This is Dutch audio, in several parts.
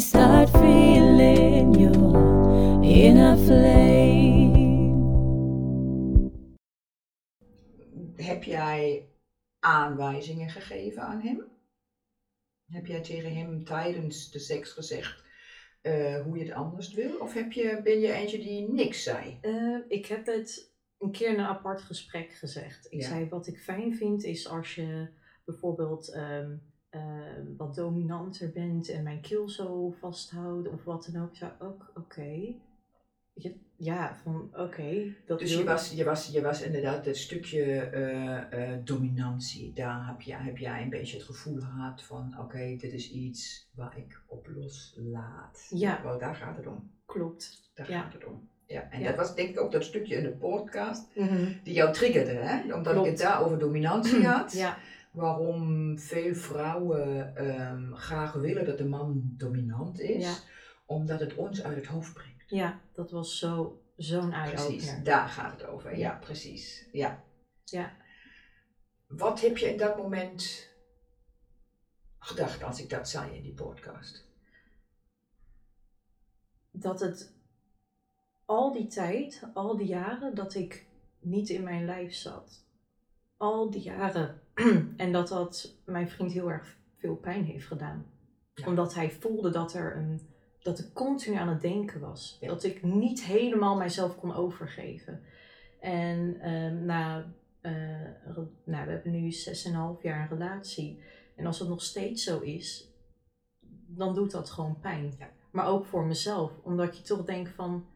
start feeling your inner flame. Heb jij aanwijzingen gegeven aan hem? Heb jij tegen hem tijdens de seks gezegd eh, hoe je het anders wil? Of heb je, ben je eentje die niks zei? Eh, ik heb het een keer in een apart gesprek gezegd. Ik Ja. zei, wat ik fijn vind is als je bijvoorbeeld ehm, ehm, wat dominanter bent en mijn keel zo vasthoudt of wat dan ook. Ik zei, ook oké. Ja, van oké. dat Dus je was, je, was, je was inderdaad het stukje eh, eh, dominantie. Daar heb, je, heb jij een beetje het gevoel gehad van: oké, dit is iets waar ik op loslaat. Ja. Wel, daar gaat het om. Klopt. Daar Ja. gaat het om. Ja, en Ja. dat was denk ik ook dat stukje in de podcast Mhm. die jou triggerde, hè? Omdat ik het daar over dominantie had. Ja, waarom veel vrouwen ehm, graag willen dat de man dominant is, Ja. omdat het ons uit het hoofd brengt. ja, dat was zo, zo'n Precies, eye-opener. daar gaat het over. Ja, Ja. precies. Ja. Ja. Wat heb je in dat moment gedacht als ik dat zei in die podcast? dat het al die tijd, al die jaren dat ik niet in mijn lijf zat. Al die jaren. en dat dat mijn vriend heel erg veel pijn heeft gedaan. Ja. Omdat hij voelde dat er een. Dat ik continu aan het denken was. Ja. Dat ik niet helemaal mijzelf kon overgeven. En ehm, na, re- nou, we hebben nu 6,5 jaar een relatie. En als het nog steeds zo is, dan doet dat gewoon pijn. Ja. Maar ook voor mezelf, omdat je toch denkt van,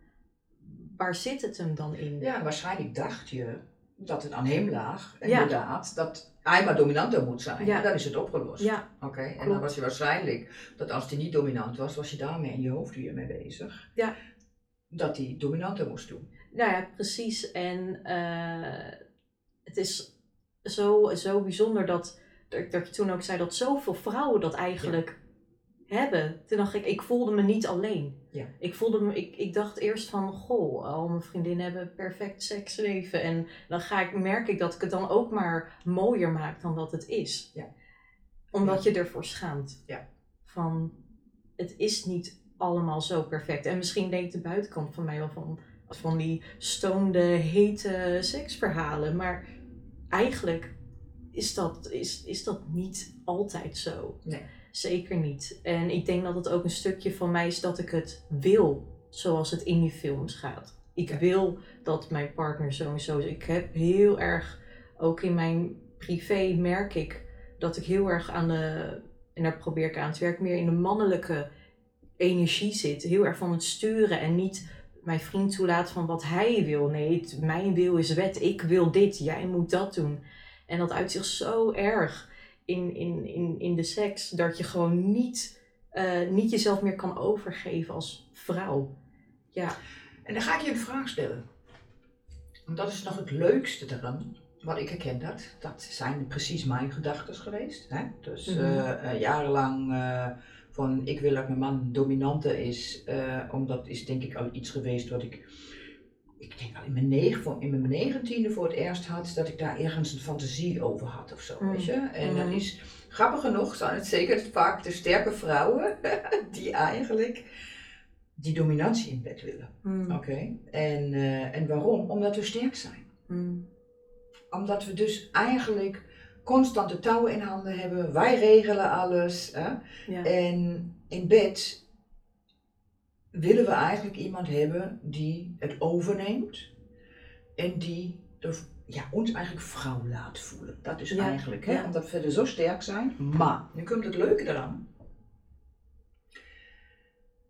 waar zit het hem dan in? Ja, waarschijnlijk dacht je dat het aan hem lag, Ja. inderdaad, dat hij maar dominanter moet zijn. Ja. Dan is het opgelost. Ja, Oké, en dan was je waarschijnlijk dat als hij niet dominant was, was je daarmee in je hoofd weer mee bezig. Ja. Dat hij dominanter moest doen. nou ja, precies. En eh, het is zo, zo bijzonder dat, dat, dat je toen ook zei dat zoveel vrouwen dat eigenlijk hebben. Toen dacht ik, ik voelde me niet alleen. Ja. Ik, voelde me, ik, ik dacht eerst van, goh, al mijn vriendinnen hebben perfect seksleven. En dan ga ik, merk ik dat ik het dan ook maar mooier maak dan dat het is. Ja. Omdat je ervoor schaamt. Ja. Van, het is niet allemaal zo perfect. En misschien denkt de buitenkant van mij wel van, van die stoonde, hete seksverhalen. Maar eigenlijk is dat, is, is dat niet altijd zo. Nee. Zeker niet. En ik denk dat het ook een stukje van mij is dat ik het wil, zoals het in die films gaat. Ik wil dat mijn partner zo en zo is. Ik heb heel erg, ook in mijn privé merk ik, dat ik heel erg aan de, en daar probeer ik aan te werken, meer in de mannelijke energie zit. Heel erg van het sturen en niet mijn vriend toelaten van wat hij wil. Nee, het- mijn wil is wet. Ik wil dit, jij moet dat doen. En dat uit zich zo erg in, in, in, in de seks dat je gewoon niet, eh, niet jezelf meer kan overgeven als vrouw. Ja, En dan ga ik je een vraag stellen. Want dat is nog het leukste eraan, wat ik herken dat. Dat zijn precies mijn gedachten geweest. Hè? Dus Mhm. eh, eh, jarenlang van ik wil dat mijn man dominanter is. omdat is denk ik al iets geweest wat ik, ik denk al in mijn, negen, in mijn negentiende voor het eerst had. Dat ik daar ergens een fantasie over had of zo. Mm. Weet je? En dat Mhm. is grappig genoeg zijn het zeker vaak de sterke vrouwen die eigenlijk die dominantie in bed willen. Mm, Oké, en, eh, en waarom? Omdat we sterk zijn. mm, Omdat we dus eigenlijk constant de touwen in handen hebben. Wij regelen alles. Hè? ja. En in bed willen we eigenlijk iemand hebben die het overneemt. En die de, ja, ons eigenlijk vrouw laat voelen. Dat is Ja, eigenlijk, hè? ja. omdat we verder zo sterk zijn. Maar, nu komt het leuke eraan.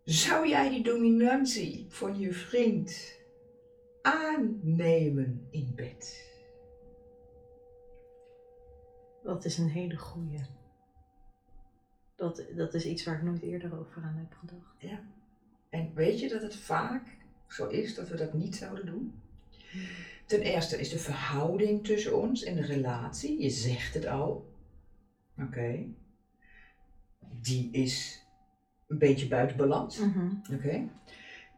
Zou jij die dominantie van je vriend aannemen in bed? Dat is een hele goeie. Dat, dat is iets waar ik nooit eerder over aan heb gedacht. Ja. Weet je dat het vaak zo is dat we dat niet zouden doen? Ten eerste is de verhouding tussen ons in de relatie, je zegt het al, oké, die is een beetje buiten balans. Mhm. Oké.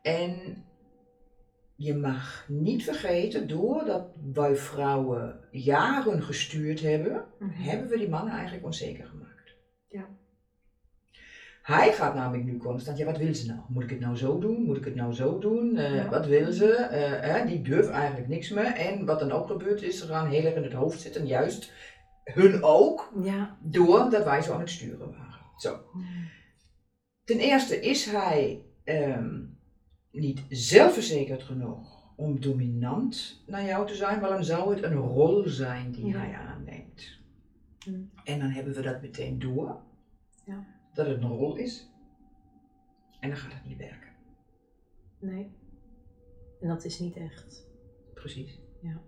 En je mag niet vergeten, doordat wij vrouwen jaren gestuurd hebben, Mhm. hebben we die mannen eigenlijk onzeker gemaakt. Ja. Hij gaat namelijk nu constant, ja wat wil ze nou? Moet ik het nou zo doen? Moet ik het nou zo doen? Eh, Ja. Wat wil ze? Eh, die durft eigenlijk niks meer. En wat dan ook gebeurt is, ze gaan heel erg in het hoofd zitten, juist hun ook, Ja. doordat wij zo aan het sturen waren. Zo. Ten eerste is hij ehm, niet zelfverzekerd genoeg om dominant naar jou te zijn, maar dan zou het een rol zijn die Ja. hij aanneemt. Hmm. En dan hebben we dat meteen door, Ja. Dat het een rol is. En dan gaat het niet werken. Nee. En dat is niet echt. Precies. Ja.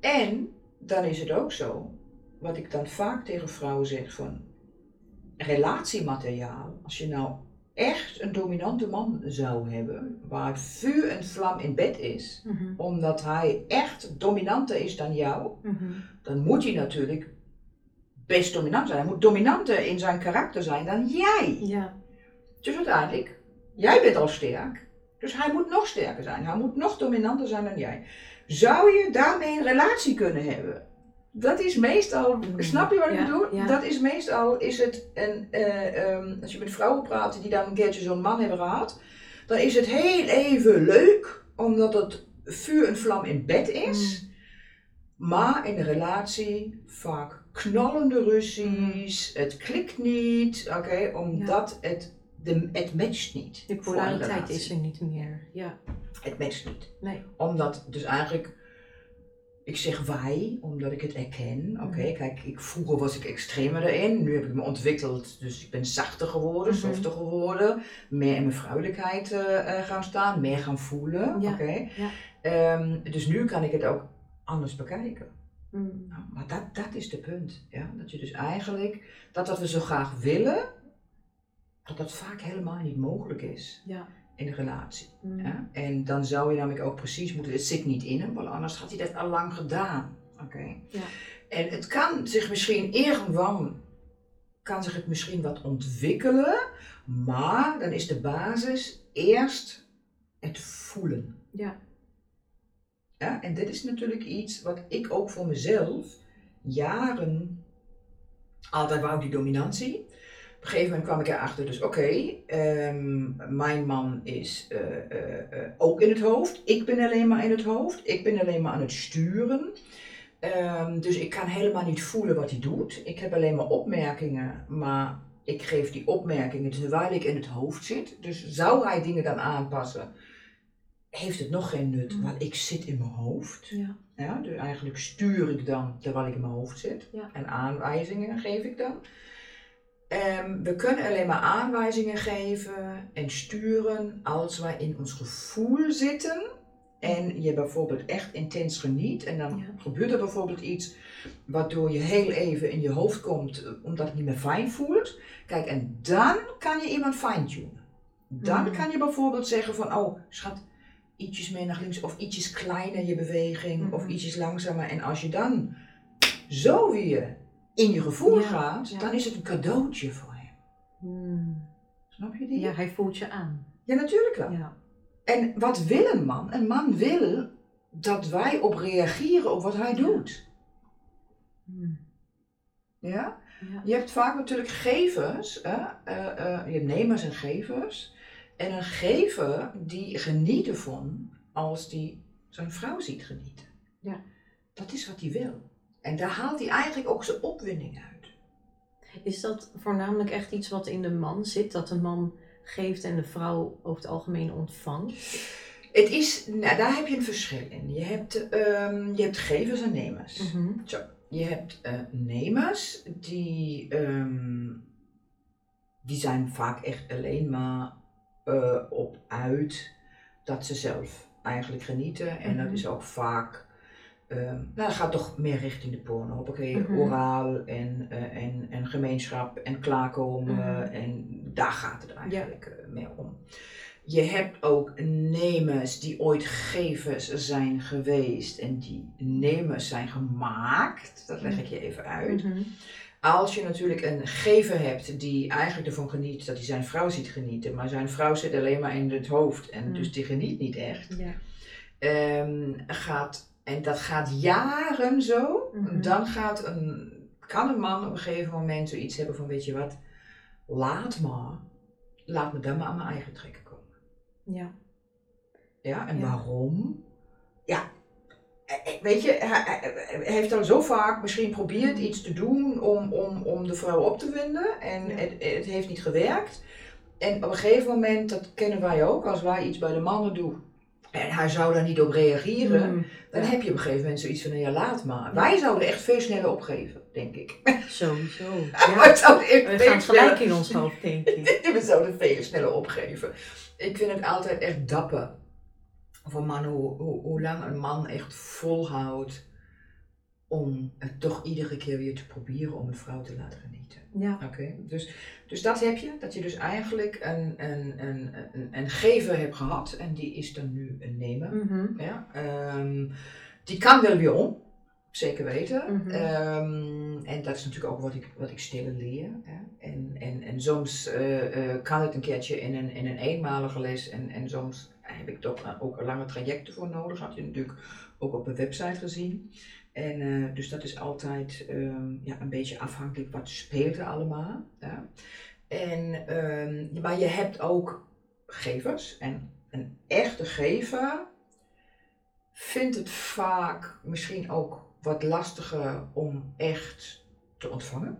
En dan is het ook zo, wat ik dan vaak tegen vrouwen zeg van relatiemateriaal, als je nou echt een dominante man zou hebben, waar vuur en vlam in bed is, Mhm. omdat hij echt dominanter is dan jou, Mhm. dan moet hij natuurlijk best dominant zijn. Hij moet dominanter in zijn karakter zijn dan jij. Ja. Dus uiteindelijk, jij bent al sterk, dus hij moet nog sterker zijn. Hij moet nog dominanter zijn dan jij. Zou je daarmee een relatie kunnen hebben? Dat is meestal, Mm, snap je wat ik ja, bedoel? ja. Dat is meestal, is het een, eh, ehm, als je met vrouwen praat die dan een keertje zo'n man hebben gehad, dan is het heel even leuk, omdat het vuur en vlam in bed is. Mm. Maar in de relatie vaak knallende ruzies, het klikt niet, oké, omdat het, de, het matcht niet. De polariteit is er niet meer. Ja. Het matcht niet. Nee. Omdat dus eigenlijk, ik zeg wij, omdat ik het erken. Oké, Mhm. kijk, ik, vroeger was ik extremer erin, nu heb ik me ontwikkeld, dus ik ben zachter geworden, Mhm. softer geworden, meer in mijn vrouwelijkheid eh, eh, gaan staan, meer gaan voelen. Ja, Oké. ja. Ehm, dus nu kan ik het ook anders bekijken. Mm. Nou, maar dat, dat is de punt. Ja? Dat je dus eigenlijk, dat wat we zo graag willen, dat dat vaak helemaal niet mogelijk is Ja. in een relatie. Mm. Ja? En dan zou je namelijk ook precies moeten, het zit niet in hem, want anders had hij dat al lang gedaan. Oké. Ja. En het kan zich misschien irgendwann, kan zich het misschien wat ontwikkelen, maar dan is de basis eerst het voelen. Ja. Ja, en dit is natuurlijk iets wat ik ook voor mezelf jaren altijd wou, die dominantie. Op een gegeven moment kwam ik erachter, dus oké, ehm, mijn man is eh, eh, eh, ook in het hoofd. Ik ben alleen maar in het hoofd. Ik ben alleen maar aan het sturen. Ehm, dus ik kan helemaal niet voelen wat hij doet. Ik heb alleen maar opmerkingen, maar ik geef die opmerkingen terwijl ik in het hoofd zit. Dus zou hij dingen dan aanpassen, heeft het nog geen nut, Mm. want ik zit in mijn hoofd. Ja. Ja, dus eigenlijk stuur ik dan terwijl ik in mijn hoofd zit. Ja. En aanwijzingen geef ik dan. Ehm, we kunnen alleen maar aanwijzingen geven en sturen als wij in ons gevoel zitten. En je bijvoorbeeld echt intens geniet. En dan Ja. gebeurt er bijvoorbeeld iets waardoor je heel even in je hoofd komt eh, omdat het niet meer fijn voelt. Kijk, en dan kan je iemand fine-tunen. Dan Mhm. kan je bijvoorbeeld zeggen van, oh schat, ietsjes meer naar links of ietsjes kleiner je beweging of Mhm. ietsjes langzamer. En als je dan zo weer in je gevoel Ja, gaat, ja. dan is het een cadeautje voor hem. Mm. Snap je die? Ja, hij voelt je aan. Ja, natuurlijk wel. Ja. En wat wil een man? Een man wil dat wij op reageren op wat hij doet. Mm. Ja? Ja. Je hebt vaak natuurlijk gevers, hè? eh, eh, je hebt nemers en gevers. En een gever die geniet ervan als die zijn vrouw ziet genieten. Ja. Dat is wat hij wil. En daar haalt hij eigenlijk ook zijn opwinding uit. Is dat voornamelijk echt iets wat in de man zit? Dat de man geeft en de vrouw over het algemeen ontvangt? Het is, nou, daar heb je een verschil in. Je hebt, ehm, je hebt gevers en nemers. Mhm. Zo, je hebt eh, nemers die, ehm, die zijn vaak echt alleen maar eh, op uit dat ze zelf eigenlijk genieten. En dat Mhm. is ook vaak, ehm, nou dat gaat toch meer richting de porno. Hoppakee, Mhm. oraal en, eh, en, en gemeenschap en klaarkomen. Mhm. En daar gaat het eigenlijk eh, meer om. je hebt ook nemers die ooit gevers zijn geweest en die nemers zijn gemaakt. Dat leg ik je even uit. Als je natuurlijk een gever hebt die eigenlijk ervan geniet dat hij zijn vrouw ziet genieten, maar zijn vrouw zit alleen maar in het hoofd en Mm. dus die geniet niet echt, Ja. ehm, gaat, en dat gaat jaren zo, Mhm. dan gaat een, kan een man op een gegeven moment zoiets hebben van weet je wat, laat maar, laat me dan maar aan mijn eigen trekken komen. Ja. Ja, en Ja. waarom? Ja, weet je, hij, heeft al zo vaak misschien geprobeerd iets te doen om, om, om de vrouw op te winden en het, het heeft niet gewerkt. En op een gegeven moment, dat kennen wij ook, als wij iets bij de mannen doen en hij zou daar niet op reageren, Mm, dan heb je op een gegeven moment zoiets van, nou ja, laat maar. Wij zouden echt veel sneller opgeven, denk ik. Sowieso. Ja. We gaan gelijk in ons hoofd, denk ik. we zouden veel sneller opgeven. Ik vind het altijd echt dapper voor mannen hoe, hoe, hoe lang een man echt volhoudt om het toch iedere keer weer te proberen om een vrouw te laten genieten. Ja. Oké, dus, dus dat heb je, dat je dus eigenlijk een, een, een, een, een gever hebt gehad en die is dan nu een nemer. Mhm. Ja, ehm, die kan wel weer om, zeker weten. Mhm. Ehm, en dat is natuurlijk ook wat ik, wat ik stille leer. Hè. En, en, en soms eh, eh, kan het een keertje in een, in een eenmalige les en, en soms heb ik toch ook een lange trajecten voor nodig. Had je natuurlijk ook op de website gezien. En eh, dus dat is altijd ehm, ja, een beetje afhankelijk wat speelt er allemaal. Ja. En, ehm, maar je hebt ook gevers. En een echte gever vindt het vaak misschien ook wat lastiger om echt te ontvangen.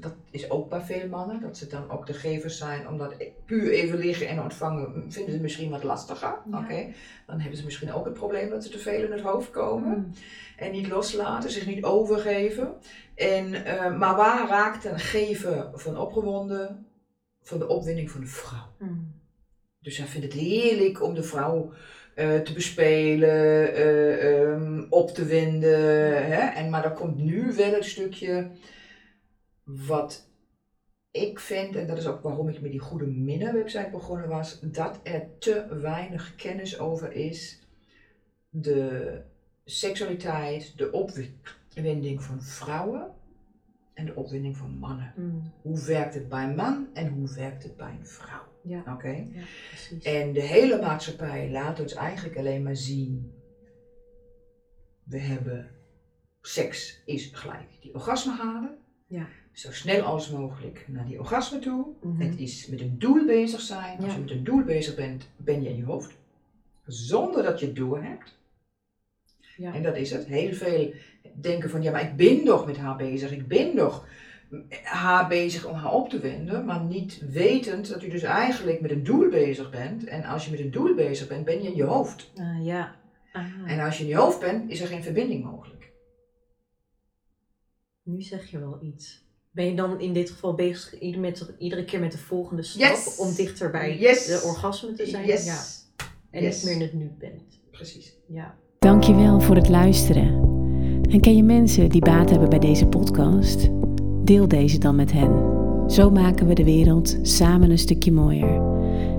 Dat is ook bij veel mannen, dat ze dan ook de gevers zijn, omdat puur even liggen en ontvangen vinden ze misschien wat lastiger. Ja. Oké, Dan hebben ze misschien ook het probleem dat ze te veel in het hoofd komen Mm. en niet loslaten, zich niet overgeven. En, eh, maar waar raakt een gever van opgewonden? Van de opwinding van de vrouw. Mm. Dus hij vindt het heerlijk om de vrouw eh, te bespelen, eh, ehm, op te winden. Hè? En, maar er komt nu wel een stukje wat ik vind, en dat is ook waarom ik met die Goede Minnen website begonnen was, dat er te weinig kennis over is. De seksualiteit, de opwinding van vrouwen en de opwinding van mannen. Mm. Hoe werkt het bij een man en hoe werkt het bij een vrouw? Ja. Oké? ja. En de hele maatschappij laat ons eigenlijk alleen maar zien. We hebben seks is gelijk die orgasme halen. Ja. Zo snel als mogelijk naar die orgasme toe. Mhm. Het is met een doel bezig zijn. Als Ja. je met een doel bezig bent, ben je in je hoofd. Zonder dat je het door hebt. Ja. En dat is het. Heel veel denken van, ja, maar ik ben toch met haar bezig. Ik ben toch haar bezig om haar op te winden. Maar niet wetend dat u dus eigenlijk met een doel bezig bent. En als je met een doel bezig bent, ben je in je hoofd. Ah, ja. Ah, En als je in je hoofd bent, is er geen verbinding mogelijk. nu zeg je wel iets. Ben je dan in dit geval bezig ieder met, iedere keer met de volgende stap Yes. om dichter bij Yes. de orgasme te zijn? Yes. Ja. En Yes. niet meer in het nu bent. Precies. Ja. Dankjewel voor het luisteren. En ken je mensen die baat hebben bij deze podcast? Deel deze dan met hen. Zo maken we de wereld samen een stukje mooier.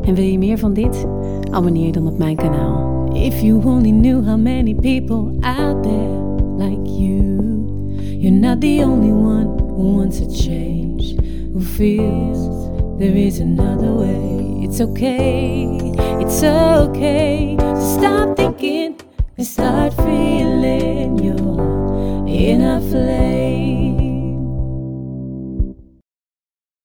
En wil je meer van dit? Abonneer dan op mijn kanaal. If you only knew how many people out there like you. You're not the only one who wants a change, who feels there is another way. It's okay, it's okay to stop thinking and start feeling your inner flame.